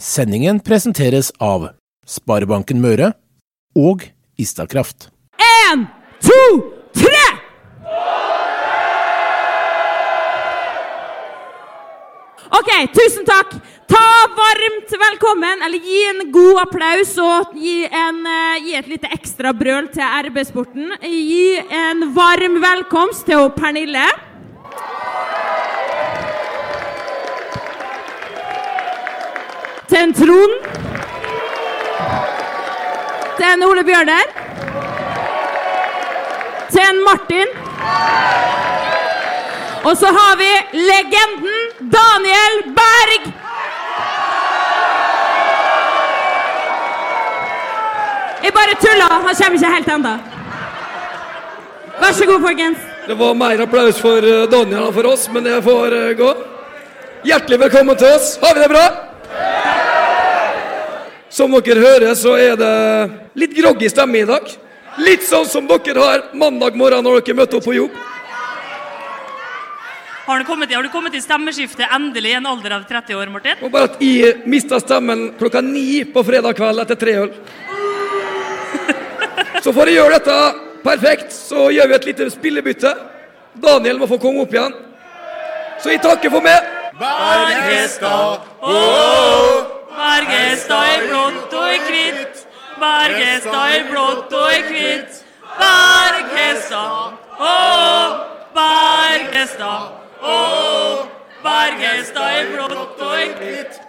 Sendingen presenteres av Sparebanken Møre og Istakraft. En, to, tre! Ok, tusen takk. Ta varmt velkommen, eller gi en god applaus og gi, en, uh, gi et lite ekstra brøl til RB-sporten. Gi en varm velkomst til. Pernille. Til en Trond. Til en Ole Bjørner. Til en Martin. Og så har vi legenden Daniel Berg. Jeg bare tulla. Han kommer ikke helt ennå. Vær så god, folkens. Det var mer applaus for eh, Daniel enn for oss, men det får eh, gå. Hjertelig velkommen til oss. Har vi det bra? Som dere hører, så er det litt groggy stemme i dag. Litt sånn som dere har mandag morgen når dere møter opp på jobb. Har du kommet, har du kommet i stemmeskiftet endelig i en alder av 30 år, Martin? Og bare at jeg mista stemmen klokka ni på fredag kveld etter tre øl. Så for å gjøre dette perfekt, så gjør vi et lite spillebytte. Daniel må få komme opp igjen. Så jeg takker for meg. Bergestad, Bergestad i blått og i hvitt. Bergestad i blått og i hvitt. Bergestad, å, Bergestad, å, Bergestad i blått og i hvitt.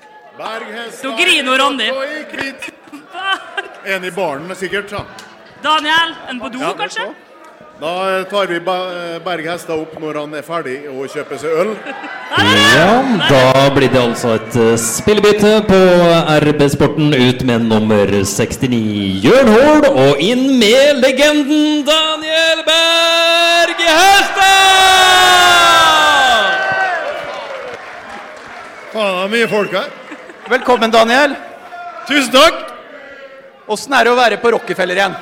og griner Randi. En i baren sikkert. Daniel, en på do, er kanskje? Da tar vi Ba- Berg Hestad opp når han er ferdig og kjøper seg øl. Ja, da blir det altså et eh, spillebytte på RB-sporten ut med nummer 69 Jørn Hoel, og inn med legenden Daniel Berg Hestad! Faen, det er mye folk her. Velkommen, Daniel. Tusen takk. Åssen er det å være på Rockefeller igjen?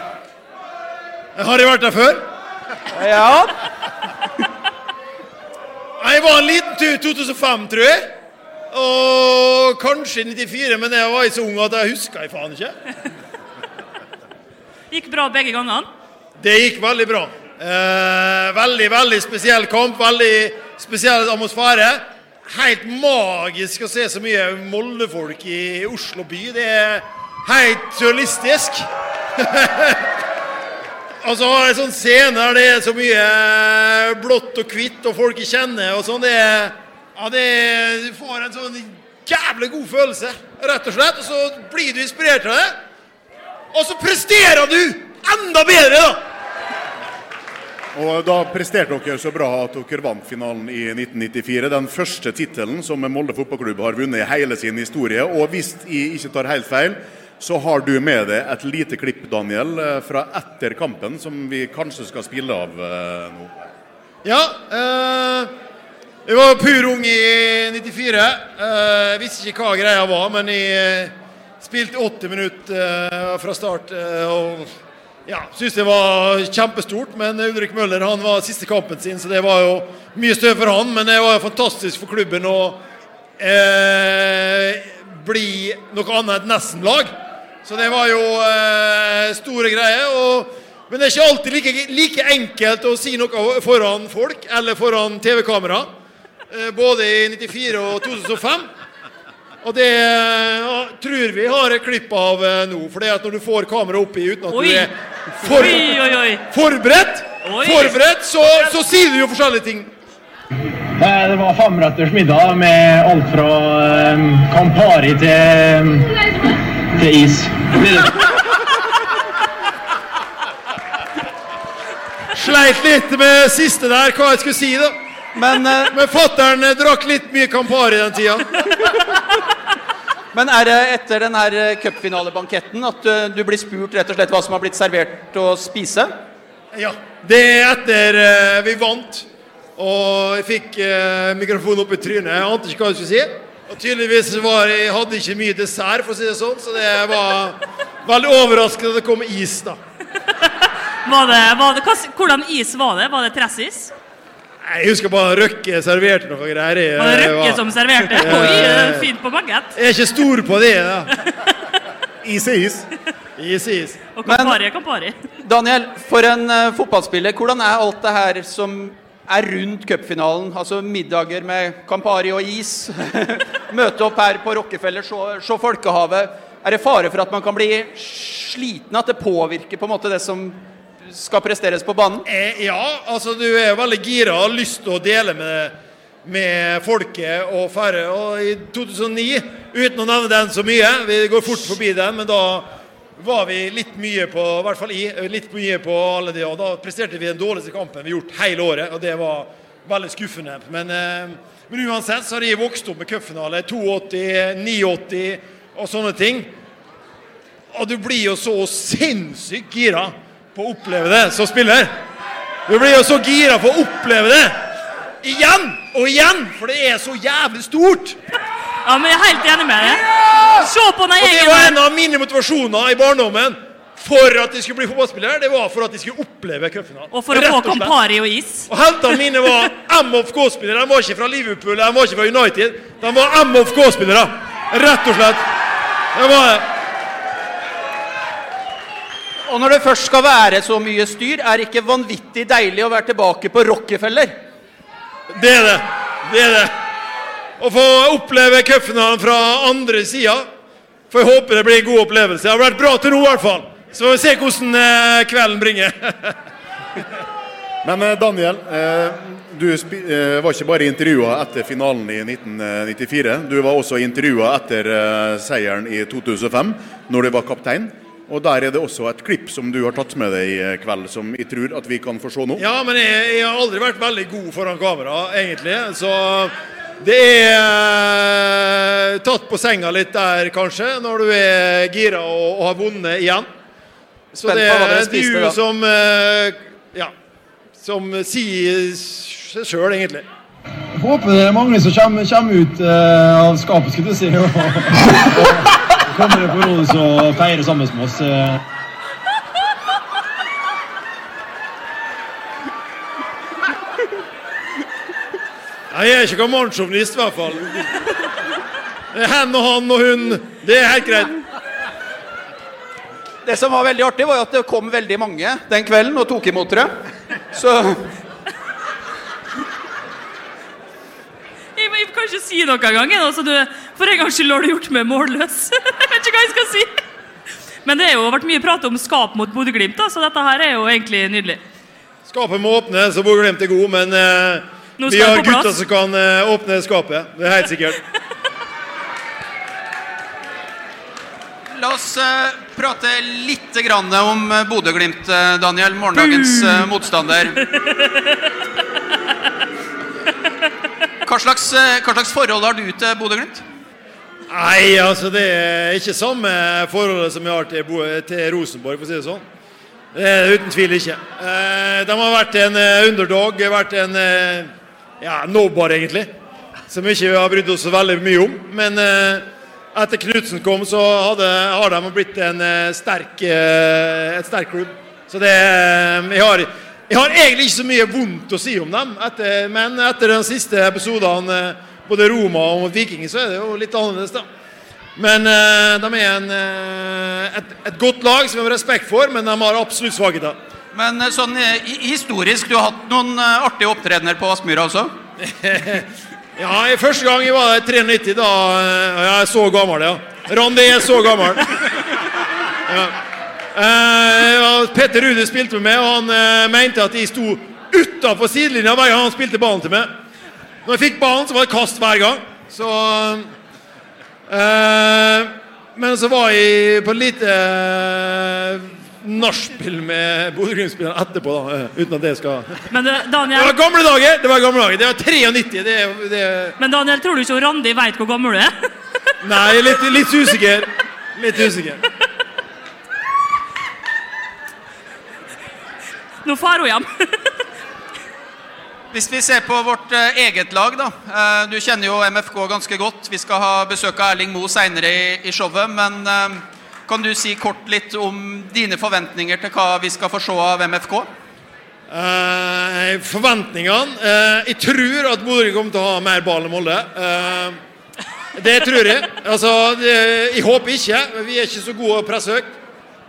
Jeg Har jeg vært der før? Ja, Jeg var en liten tur i 2005, tror jeg. Og kanskje i 94, men jeg var så ung at jeg huska jeg faen ikke. Gikk bra begge gangene. Det gikk veldig bra. Eh, veldig, veldig spesiell kamp. Veldig spesiell atmosfære. Helt magisk å se så mye Molde-folk i Oslo by. Det er helt surrealistisk. altså, en sånn scene der det er så mye eh, blått og hvitt og folk jeg kjenner og sånn, det er Ja, det er Du får en sånn jævlig god følelse, rett og slett. Og så blir du inspirert av det. Og så presterer du enda bedre, da! Og da presterte dere så bra at dere vant finalen i 1994. Den første tittelen som Molde fotballklubb har vunnet i hele sin historie. Og hvis jeg ikke tar helt feil, så har du med deg et lite klipp, Daniel, eh, fra etter kampen, som vi kanskje skal spille av eh, nå. Ja. Eh, jeg var pur ung i 94. Eh, jeg visste ikke hva greia var, men jeg eh, spilte 80 minutter eh, fra start. og ja, Syns det var kjempestort, men Ulrik Møller han var siste kampen sin, så det var jo mye støv for han. Men det var jo fantastisk for klubben å bli noe annet enn nesten-lag. Så det var jo eh, store greier. Og, men det er ikke alltid like, like enkelt å si noe foran folk eller foran TV-kamera. Eh, både i 94 og 2005. Og det ja, tror vi har et klipp av eh, nå. For det at når du får kameraet oppi uten at Oi. du er for, Oi, oi, oi. forberedt, Oi. forberedt så, så sier du jo forskjellige ting. Eh, Det var femretters middag med alt fra eh, Campari til, til is. Sleit litt med siste der, hva jeg skulle si, da. men, eh, Men fattern eh, drakk litt mye Campari den tida. men er det etter den her eh, cupfinalebanketten at du blir spurt rett og slett hva som har blitt servert å spise? Ja. Det er etter eh, vi vant. Og jeg fikk uh, mikrofonen opp i trynet. Jeg ante ikke hva jeg skulle si. Og tydeligvis var jeg hadde ikke mye dessert, for å si det sånn. Så det var veldig overraskende at det kom is, da. Var det, var det, hva, hvordan is var det? Var det tressis? Jeg husker bare Røkke serverte noe greier. Jeg, Var det Røkke var- som serverte? Oi, fint på bagett. Jeg er ikke stor på det. da. Is er is. Is er is. Og Campari er Campari. Daniel, for en eh, fotballspiller, hvordan er alt det her som er rundt cupfinalen? Altså middager med Campari og is. Møte opp her på Rockefeller, se Folkehavet. Er det fare for at man kan bli sliten, at det påvirker på en måte det som skal presteres på banen? Eh, ja, altså du er veldig gira og har lyst til å dele med, med folket og færre. Og i 2009, uten å nevne den så mye, vi går fort forbi den, men da var vi litt mye på, i hvert fall i, litt mye på alle de, og da presterte vi den dårligste kampen vi har gjort hele året, og det var veldig skuffende. Men, eh, men uansett så har jeg vokst opp med cupfinale 82, 89 og sånne ting. Og du blir jo så sinnssykt gira på å oppleve det som spiller. Du blir jo så gira på å oppleve det igjen og igjen, for det er så jævlig stort. Ja, men jeg er helt enig med deg. Se på den Og det var en av mine motivasjoner i barndommen for at de skulle bli fotballspillere. Det var for at de skulle oppleve cupfinalen. Og for å få. Campari og is. Og heltene mine var MFK-spillere. De var ikke fra Liverpool, de var ikke fra United. De var MFK-spillere. Rett og slett. Det var det. Og når det først skal være så mye styr, er det ikke vanvittig deilig å være tilbake på Rockefeller? Det er det. Det er det. Å få oppleve cupfinalen fra andre sida. For jeg håper det blir en god opplevelse. Det har vært bra til nå, i hvert fall. Så får vi se hvordan eh, kvelden bringer. Men eh, Daniel, eh, du var ikke bare intervjua etter finalen i 1994. Du var også intervjua etter seieren i 2005, når du var kaptein. Og Der er det også et klipp som du har tatt med deg i kveld, som jeg tror at vi kan få se nå. Ja, men jeg, jeg har aldri vært veldig god foran kamera, egentlig. Så det er eh, tatt på senga litt der, kanskje, når du er gira og, og har vunnet igjen. Så det er du som eh, Ja. Som sier seg sjøl, egentlig. Jeg håper det er mange som kommer, kommer ut eh, av skapet, skulle jeg si. Og, og, og kommer på Rådhuset og feirer sammen med oss. Jeg er ikke noen mannssjåvinist, i hvert fall. Det er hen og han og hun. Det er helt greit. Det som var veldig artig, var at det kom veldig mange den kvelden og tok imot dere. Så Jeg, jeg kan ikke si noe engang. Altså, du, for en gangs skyld har du gjort meg målløs. jeg vet ikke hva jeg skal si. Men det har jo vært mye prat om skap mot Bodø-Glimt, så dette her er jo egentlig nydelig. Skapet må åpne, så Bodø-Glimt er god, men eh, Nå vi har gutter som kan eh, åpne skapet. Det er helt sikkert. la oss eh, prate litt grann om eh, Bodø-Glimt, Daniel. Morgendagens motstander. Hva slags, hva slags forhold har du til Bodø-Glimt? Nei, altså det er ikke samme forholdet som jeg har til, Bo- til Rosenborg, for å si det sånn. Det er det uten tvil ikke. Eh, de har vært en underdog, vært en ja, nobbar, egentlig. Som vi ikke har brydd oss så veldig mye om. Men eh, etter Knutsen kom, så hadde, har de blitt en eh, sterk, eh, et sterk klubb. Så det eh, jeg har, jeg har egentlig ikke så mye vondt å si om dem, etter, men etter de siste episodene både Roma og Viking, så er det jo litt annerledes, da. Men de er en, et, et godt lag som vi har respekt for, men de har absolutt svakheter. Men eh, sånn eh, historisk, du har hatt noen eh, artige opptredener på Aspmyra også? Ja, i Første gang jeg var der 93, da Jeg er så gammel, ja. Randi er så gammel. Ja. Eh, Petter Rudi spilte med meg, og han eh, mente at jeg sto utafor sidelinja hver gang han spilte ballen til meg. Når jeg fikk ballen, så var det kast hver gang. Så eh, Men så var jeg på et lite nachspiel med Bodø-Glimt-spillerne etterpå, da, eh, uten at det skal Men du, Det var gamle dager! Det var gamle dager. Det var 93. Det, det, men Daniel, tror du ikke Randi vet hvor gammel du er? Nei, litt, litt usikker. Litt usikker. Nå drar hun hjem. Hvis vi ser på vårt eh, eget lag, da. Eh, du kjenner jo MFK ganske godt. Vi skal ha besøk av Erling Moe seinere i, i showet. Men eh, kan du si kort litt om dine forventninger til hva vi skal få se av MFK? Eh, forventningene eh, Jeg tror at Bodø kommer til å ha mer ball enn Molde. Eh, det tror jeg. Altså, det, jeg håper ikke. Vi er ikke så gode å presse høyt.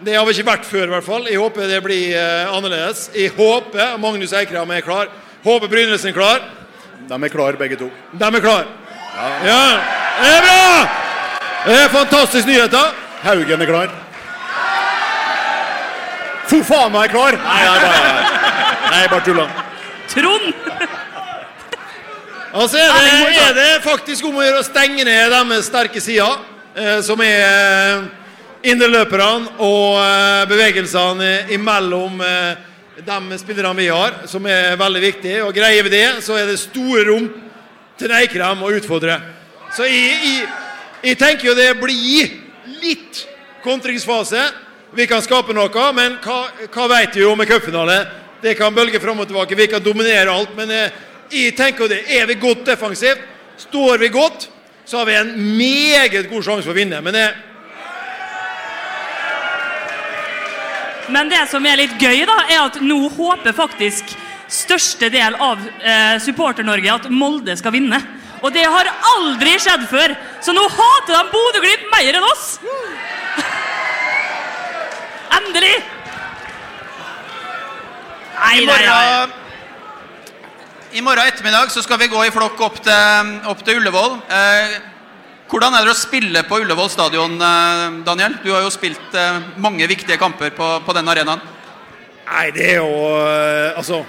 Det har vi ikke vært før, i hvert fall. Jeg håper det blir eh, annerledes. Jeg håper Magnus Eikram er klar. Håper Brynesen er klar. De er klar, begge to. De er klar. Ja. Det er bra! Det er fantastiske nyheter. Haugen er klar. For faen meg klar! Nei, nei, bare, nei, bare tulla. Trond! Altså er det, er det faktisk om å gjøre å stenge ned deres sterke sider, eh, som er eh, indreløperne og eh, bevegelsene imellom eh, de spillerne vi har, som er veldig viktig. Og greier vi det, så er det store rom til Eikrem å utfordre. Så jeg, jeg, jeg tenker jo det blir litt kontringsfase. Vi kan skape noe, men hva, hva vet vi om en cupfinale? Det kan bølge fram og tilbake, vi kan dominere alt. Men eh, jeg tenker det, er vi godt defensivt, står vi godt, så har vi en meget god sjanse for å vinne. Men eh, Men det som er litt gøy, da, er at nå håper faktisk største del av eh, Supporter-Norge at Molde skal vinne. Og det har aldri skjedd før. Så nå hater de Bodø-Glimt mer enn oss! Endelig! Nei, I morgen, I morgen ettermiddag så skal vi gå i flokk opp til, opp til Ullevål. Eh, hvordan er det å spille på Ullevål stadion, eh, Daniel? Du har jo spilt eh, mange viktige kamper på, på den arenaen. Nei, det er jo eh, Altså,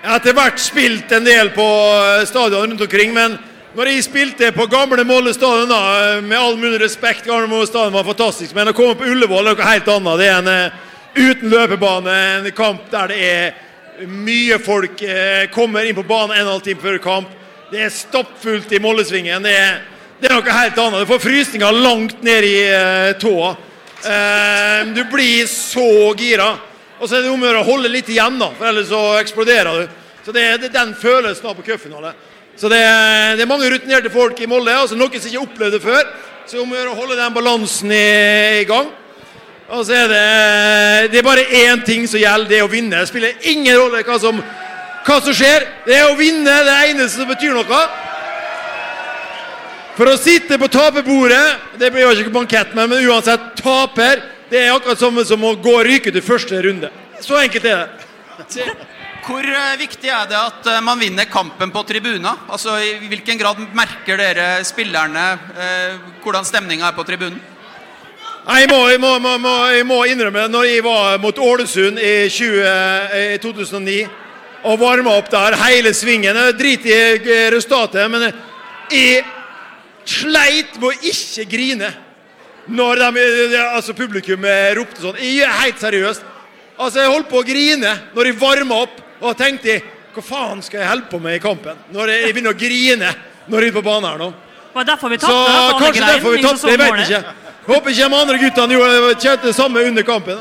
jeg har etter hvert spilt en del på eh, stadion rundt omkring, men når jeg spilte på gamle Molde stadion, eh, med all mulig respekt, gamle Molde var fantastisk, men å komme på Ullevål er noe helt annet. Det er en eh, uten løpebane, en kamp der det er mye folk eh, kommer inn på banen en og en halv time før kamp. Det er stappfullt i Mollesvingen. Det er, det er noe helt annet. Du får frysninger langt ned i tåa. Du blir så gira. Og så er det om å gjøre å holde litt igjen, da, for ellers så eksploderer du. Så det er den følelsen av på cupfinale. Så det, det er mange rutinerte folk i Molde, altså noen som ikke har opplevd det før. Så om å gjøre å holde den balansen i, i gang. Og så er det, det er bare én ting som gjelder, det er å vinne. Det spiller ingen rolle hva som, hva som skjer. Det er å vinne det eneste som betyr noe. For å sitte på taperbordet Det blir jo ikke bankett, men, men uansett, taper Det er akkurat samme som å gå og ryke til første runde. Så enkelt er det. Hvor eh, viktig er det at eh, man vinner kampen på tribuna? Altså, I hvilken grad merker dere spillerne eh, hvordan stemninga er på tribunen? Jeg må, jeg, må, må, jeg må innrømme når jeg var mot Ålesund i, 20, i 2009 og varma opp der hele svingen Drit i eh, resultatet, men jeg sleit med å ikke grine når de, eh, altså publikum eh, ropte sånn. Jeg er helt seriøst. Altså, Jeg holdt på å grine når jeg varma opp, og tenkte jeg, hva faen skal jeg holde på med i kampen? Når jeg, begynner å grine når jeg er på banen her nå. Var det derfor vi Så tapte? At kanskje derfor vi tapte, jeg vet ikke. Håper ikke de andre guttene gjorde det samme under kampen.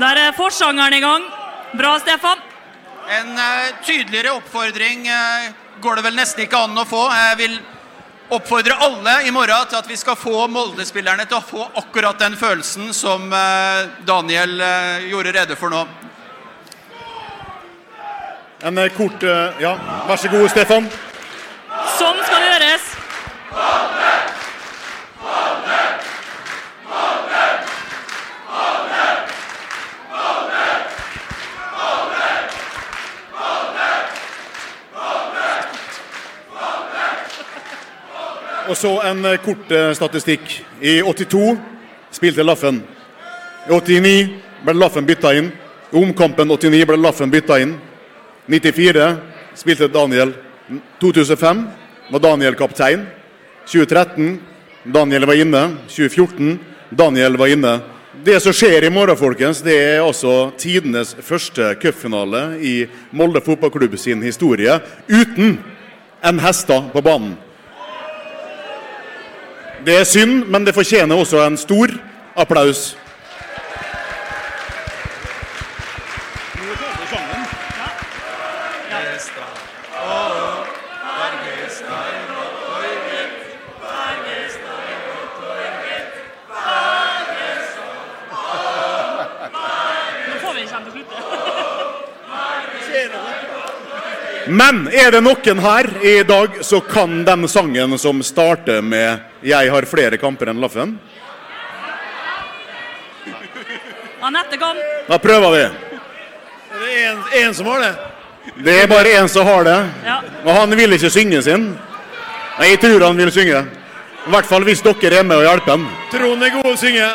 Der er forsangeren i gang. Bra, Stefan. En uh, tydeligere oppfordring uh, går det vel nesten ikke an å få. Jeg vil oppfordre alle i morgen til at vi skal få Molde-spillerne til å få akkurat den følelsen som eh, Daniel eh, gjorde rede for nå. En eh, kort Ja, vær så god, Stefan. Sånn skal det gjøres. Og så en eh, kort eh, statistikk. I 82 spilte Laffen. I 89 ble Laffen bytta inn. I omkampen 89 ble Laffen bytta inn. 94 spilte Daniel. 2005 var Daniel kaptein. 2013 Daniel var inne. 2014 Daniel var inne. Det som skjer i morgen, folkens, det er altså tidenes første cupfinale i Molde fotballklubb sin historie uten en hester på banen. Det er synd, men det fortjener også en stor applaus. Men er det noen her i dag som kan den sangen som starter med 'Jeg har flere kamper enn Laffen'? Anette kan. Da prøver vi. Det er en, en som har det. Det er bare én som har det. Ja. Og han vil ikke synge sin. Nei, Jeg tror han vil synge. I hvert fall hvis dere er med og hjelper ham. Trond er god å synge.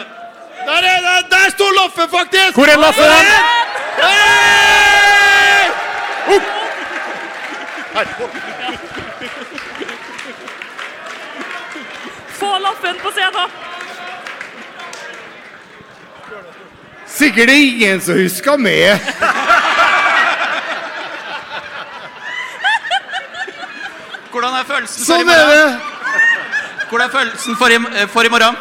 Der, er, der, der står Laffen, faktisk! Hvor er Laffen? Der den! Få lappen på scenen. Sikkert det er ingen som husker meg. Hvordan er følelsen for i Sånn er morgen? det. Hvordan er følelsen for i, eh, for i morgen?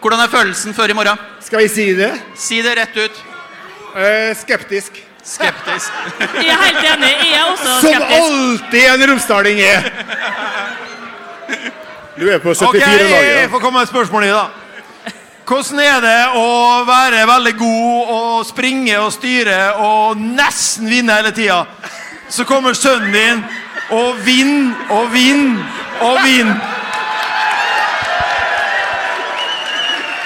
Hvordan er følelsen før i morgen? Skal vi si det? Si det rett ut. Eh, skeptisk. Skeptisk. Jeg er helt enig. Jeg er også Som skeptisk. alltid en romsdaling er. Du er på Ok, 74-laget. jeg får komme med et spørsmål i da. Hvordan er det å være veldig god og springe og styre og nesten vinne hele tida? Så kommer sønnen din og vinner og vinner og vinner.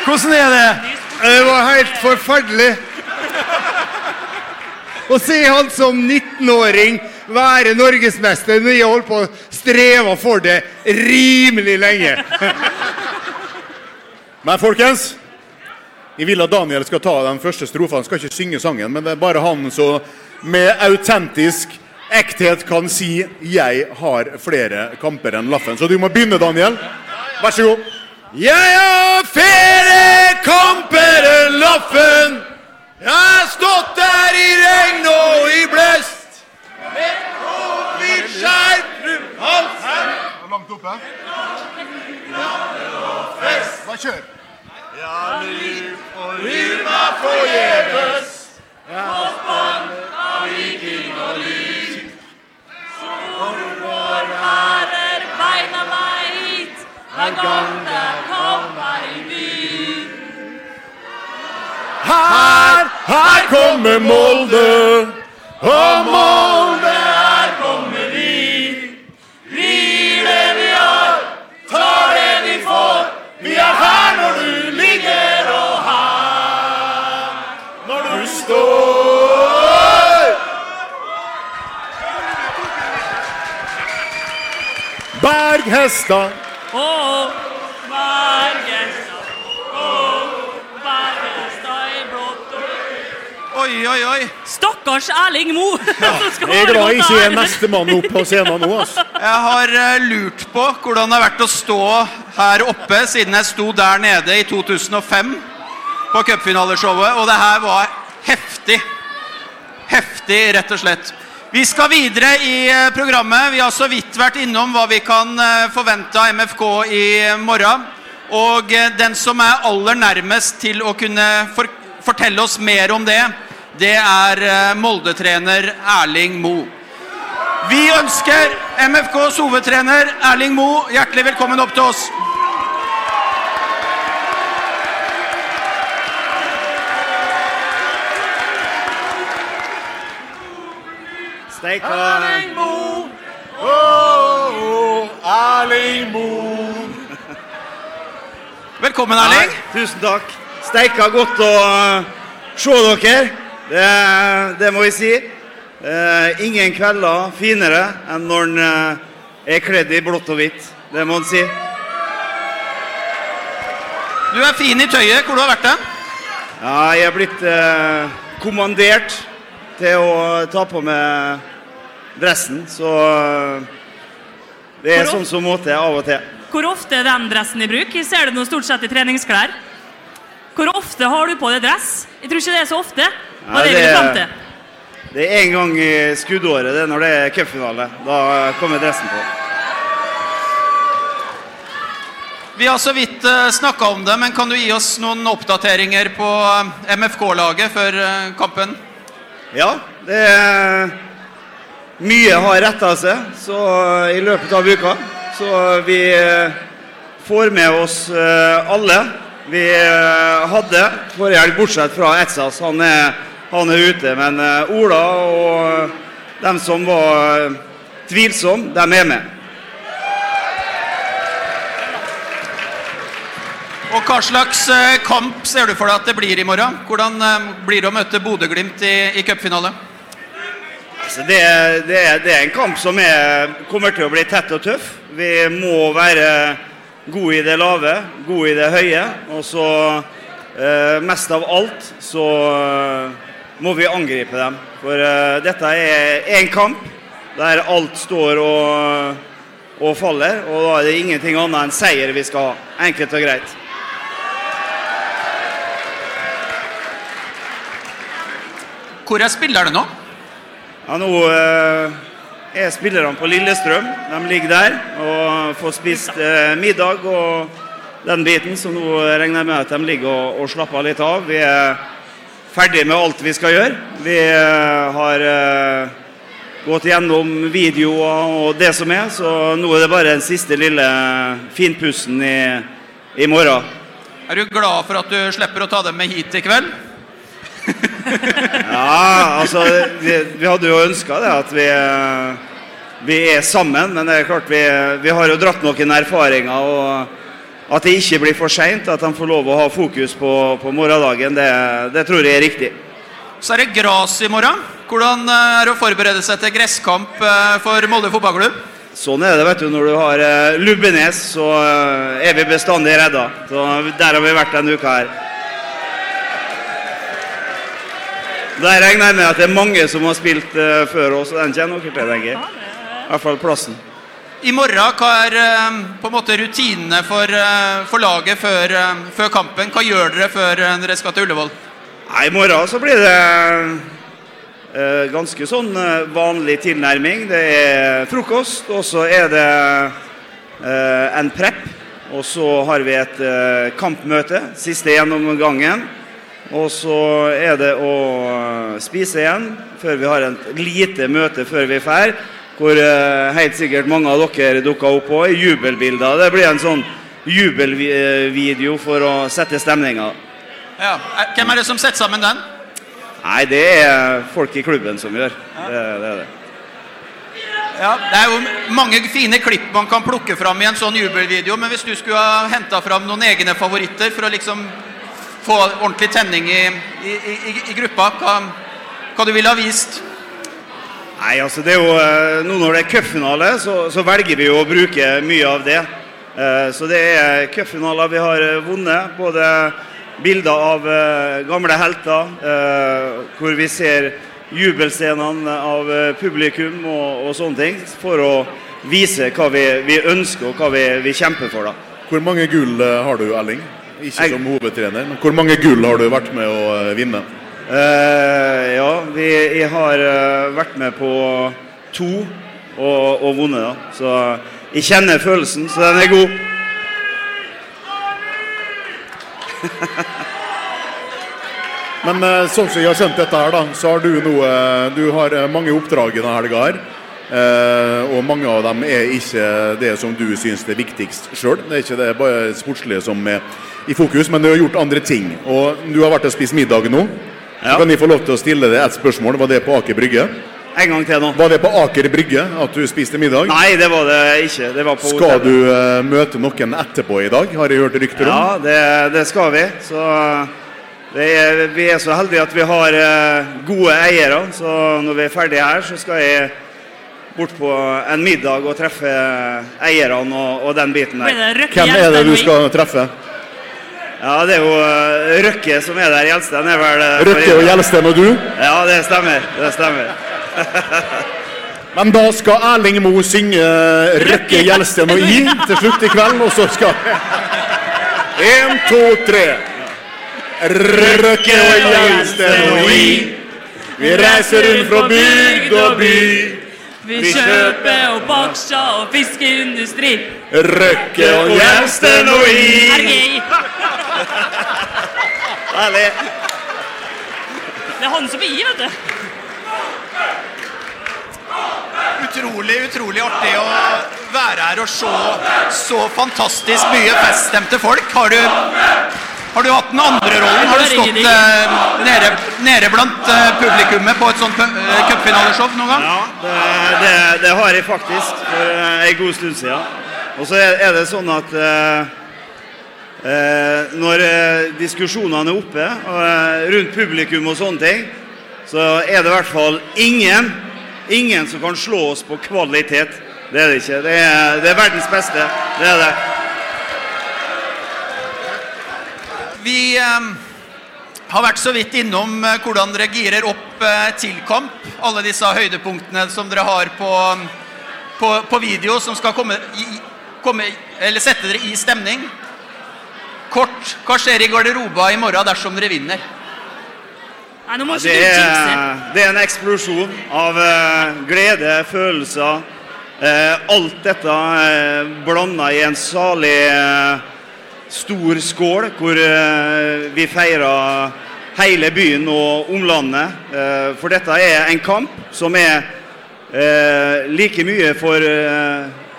Hvordan er det? Det var helt forferdelig. Å se han som 19-åring være norgesmester når jeg holdt på å streve for det rimelig lenge. Men folkens, jeg vil at Daniel skal ta den første strofen. Han skal ikke synge sangen, men det er bare han som med autentisk ekthet kan si 'Jeg har flere kamper enn Laffen'. Så du må begynne, Daniel. Vær så god. Jeg har flere kamper enn Laffen. Jeg har stått der i regn og i blest. Med covid-skjerf rundt halsen. Langt oppe. Bare kjør. Jeg lyv og lyv meg forgjeves. Har spann av viking og lyv. vår bærer beina meg hit hver gang det kommer Her, her kommer Molde. Og Molde Her kommer vi. Vi gir det vi har, tar det vi får. Vi er her når du ligger og her når du står. Berghester Bergestad, å, Bergestad i blått og Oi, oi. Stakkars Erling Mo! Ja. Jeg er glad jeg ikke er nestemann opp på scenen nå. altså. Jeg har uh, lurt på hvordan det har vært å stå her oppe siden jeg sto der nede i 2005 på cupfinaleshowet, og det her var heftig. Heftig, rett og slett. Vi skal videre i eh, programmet. Vi har så vidt vært innom hva vi kan eh, forvente av MFK i morgen. Og den som er aller nærmest til å kunne for fortelle oss mer om det, det er eh, Molde-trener Erling Moe. Vi ønsker MFKs hovedtrener Erling Moe hjertelig velkommen opp til oss. Erling Moe. Oh, Erling Moe. Velkommen, Erling. Nei, tusen takk. Steika godt å uh, se dere. Det, det må jeg si. Eh, ingen kvelder finere enn når en eh, er kledd i blått og hvitt. Det må en si. Du er fin i tøyet. Hvor du har vært hen? Ja, jeg er blitt eh, kommandert til å ta på meg dressen, så eh, det er sånn som måte av og til. Hvor ofte er den dressen i bruk? Ser det den stort sett i treningsklær. Hvor ofte har du på deg dress? Jeg tror ikke det er så ofte. Nei, er det det- vi til. Det er en gang i skuddåret, det er når det er cupfinale. Da kommer dressen på. Vi har så vidt uh, snakka om det, men kan du gi oss noen oppdateringer på eh, MFK-laget før eh, kampen? Ja, det er Mye har retta seg så i løpet av uka. Så vi eh, får med oss eh, alle vi eh, hadde forrige helg, bortsett fra Etsas. Han er, han er ute. Men eh, Ola og dem som var eh, tvilsomme, de er med. Og Hva slags eh, kamp ser du for deg at det blir i morgen? Hvordan eh, blir det å møte Bodø-Glimt i, i cupfinale? Altså, det, det, det er en kamp som er, kommer til å bli tett og tøff. Vi må være gode i det lave, gode i det høye. Og så, eh, mest av alt, så eh, må vi angripe dem. For eh, dette er en kamp der alt står og, og faller. Og da er det ingenting annet enn seier vi skal ha. Enkelt og greit. Hvor er spillerne nå? Ja, nå eh, er spillerne på Lillestrøm. De ligger der og får spist eh, middag og den biten. Så nå regner jeg med at de ligger og, og slapper litt av. Vi er ferdig med alt vi skal gjøre. Vi eh, har eh, gått gjennom videoer og det som er, så nå er det bare den siste lille finpussen i, i morgen. Er du glad for at du slipper å ta dem med hit i kveld? Ja, altså Vi, vi hadde jo ønska det at vi, eh, vi er sammen, men det er klart vi, vi har jo dratt noen erfaringer. og At det ikke blir for seint, at de får lov å ha fokus på, på morgendagen, det, det tror jeg er riktig. Så er det gras i morgen. Hvordan eh, er det å forberede seg til gresskamp eh, for Molde fotballklubb? Sånn er det vet du, når du har Lubbenes, så er vi bestandig redda. Så Der har vi vært denne uka her. Der regner jeg med at det er mange som har spilt uh, før oss, og den kjenner dere til, tenker jeg. I hvert fall plassen. I morgen, hva er uh, på en måte rutinene for, uh, for laget før, før kampen? Hva gjør dere før dere skal til Ullevål? Nei, I morgen så blir det eh, ganske sånn vanlig tilnærming. Det er frokost, og så er det eh, en prep. Og så har vi et kampmøte, siste gjennomgangen. Og så er det å eh, spise igjen før vi har et lite møte før vi drar. Hvor eh, helt sikkert mange av dere dukker opp på. Jubelbilder. Det blir en sånn jubelvideo for å sette stemninga. Ja. eh, Hvem er det som setter sammen den? Nei, det er folk i klubben som gjør. Det, det er det. Ja, Det er jo mange fine klipp man kan plukke fram i en sånn jubelvideo, men hvis du skulle ha henta fram noen egne favoritter for å liksom få ordentlig tenning i, i, i, i gruppa, hva, hva du ville ha vist? Nei, altså det er jo, eh, Nå når det er cupfinale, så, så velger vi jo å bruke mye av det. Eh, Så det er cupfinaler vi har eh, vunnet. Både bilder av gamle helter, eh, hvor vi ser jubelscenene av publikum og, og sånne ting, for å vise hva vi, vi ønsker og hva vi, vi kjemper for. da. Hvor mange gull har du, Erling? Ikke som hovedtrener, men hvor mange gull har du vært med å eh, vinne? Uh, ja, vi, jeg har eh, vært med på to og, og vunnet, da. Så jeg kjenner følelsen, så den er god. Men sånn som jeg har skjønt dette her, da, så har du nå Du har mange oppdrag i denne helga her. Eh, og mange av dem er ikke det som du syns er viktigst sjøl. Det er ikke det bare sportslige som er i fokus, men du har gjort andre ting. Og du har vært og spist middag nå. Ja. Kan jeg få lov til å stille deg et spørsmål? Var det på Aker Brygge? En gang til nå. Var det på Aker Brygge at du spiste middag? Nei, det var det ikke. Det var på Skal hotellet. du eh, møte noen etterpå i dag, har jeg hørt rykter om? Ja, det, det skal vi. Så det er, vi er så heldige at vi har eh, gode eiere. Så når vi er ferdige her, så skal jeg bort på en middag og treffe eierne og, og den biten der. Hvem er det du skal treffe? Ja, det er jo eh, Røkke som er der. Gjelsten er vel eh, Røkke og Gjelsten og du? Ja, det stemmer. Det stemmer. Men da skal Erling Moe synge Røkke, Gjelsten og I til slutt i kveld, og så skal Én, to, tre. Røkke og Gjelsten og I. Vi reiser rundt fra bygd og by. Vi kjøper og baksjer og fiskeindustri. Røkke og Gjelsten og I. Herlig. Det er han som er i, vet du. Utrolig, utrolig artig å være her og se så fantastisk mye feststemte folk. Har du, Har du hatt den andre rollen? Har du stått eh, nede, nede blant eh, publikummet på et sånt uh, cupfinaleshow noen gang? Ja, det, det, det har jeg faktisk for eh, en god stund siden. Og så er, er det sånn at eh, eh, når eh, diskusjonene er oppe eh, rundt publikum og sånne ting, så er det i hvert fall ingen, ingen som kan slå oss på kvalitet. Det er det ikke. Det er, det er verdens beste. Det er det. Vi eh, har vært så vidt innom eh, hvordan dere girer opp eh, til kamp. Alle disse høydepunktene som dere har på, på, på video, som skal komme, i, komme, eller sette dere i stemning. Kort, hva skjer i garderoba i morgen dersom dere vinner? Nei, nå må Det er, det er en eksplosjon av eh, glede, følelser. Eh, alt dette eh, blanda i en salig eh, stor skål, hvor eh, vi feirer hele byen og omlandet. Eh, for dette er en kamp som er eh, like mye for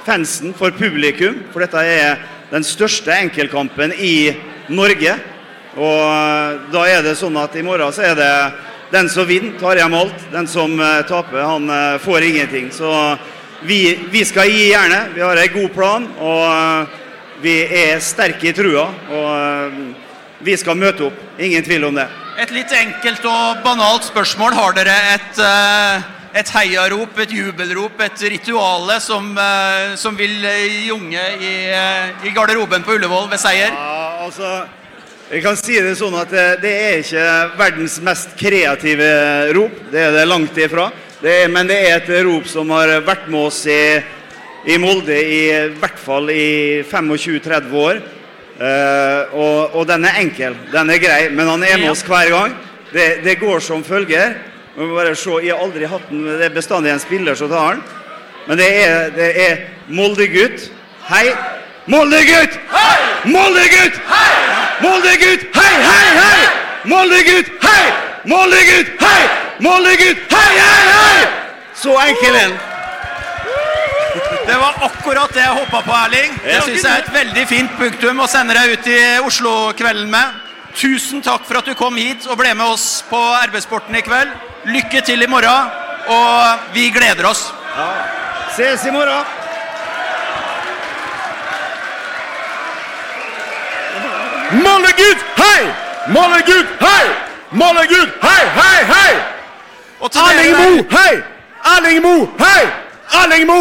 fansen, for publikum. For dette er den største enkeltkampen i Norge. Og da er det sånn at i morgen så er det den som vinner, tar hjem alt. Den som taper, han får ingenting. Så vi, vi skal gi jernet. Vi har en god plan, og vi er sterke i trua. Og eh, vi skal møte opp. Ingen tvil om det. Et litt enkelt og banalt spørsmål. Har dere et, eh, et heiarop, et jubelrop, et rituale som, eh, som vil junge i, i garderoben på Ullevål ved seier? Ja, altså Jeg kan si det sånn at det, det er ikke verdens mest kreative rop. Det er det langt ifra. Det er, men det er et rop som har vært med oss i, i Molde i hvert fall i 25-30 år. Uh, og, og den er enkel. Den er grei, men han er med oss hver gang. Det, det går som følger. Vi må bare se, Jeg har aldri hatt den, det er bestandig en spiller som tar den. Men det er, det er Molde-gutt. Hei! Molde-gutt! Hei! Molde-gutt! Hei! Molde-gutt! Hei, hei, hei! Molde-gutt! Hei! Molde-gutt! Hei! Molde-gutt! Hei, hei, hei! Så enkel er den. Det var akkurat det jeg håpa på, Erling. Det Ja. syns jeg er et veldig fint punktum å sende deg ut i Oslo-kvelden med. Tusen takk for at du kom hit og ble med oss på RB-sporten i kveld. Lykke til i morgen, og vi gleder oss. Ses i morgen. Mollegutt, hei! Mollegutt, hei! Mollegutt, hei, hei, hei! Erling Mo, hei! Erling Mo, hei! Erling Mo!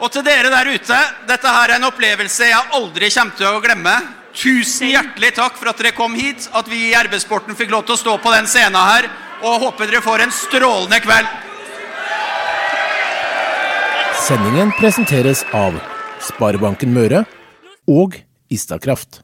Og til dere der ute, dette her er en opplevelse jeg aldri kommer til å glemme. Tusen hjertelig takk for at dere kom hit, at vi i RB-sporten fikk lov til å stå på den scenen her, og håper dere får en strålende kveld. Sendingen presenteres av Sparebanken Møre og Istakraft.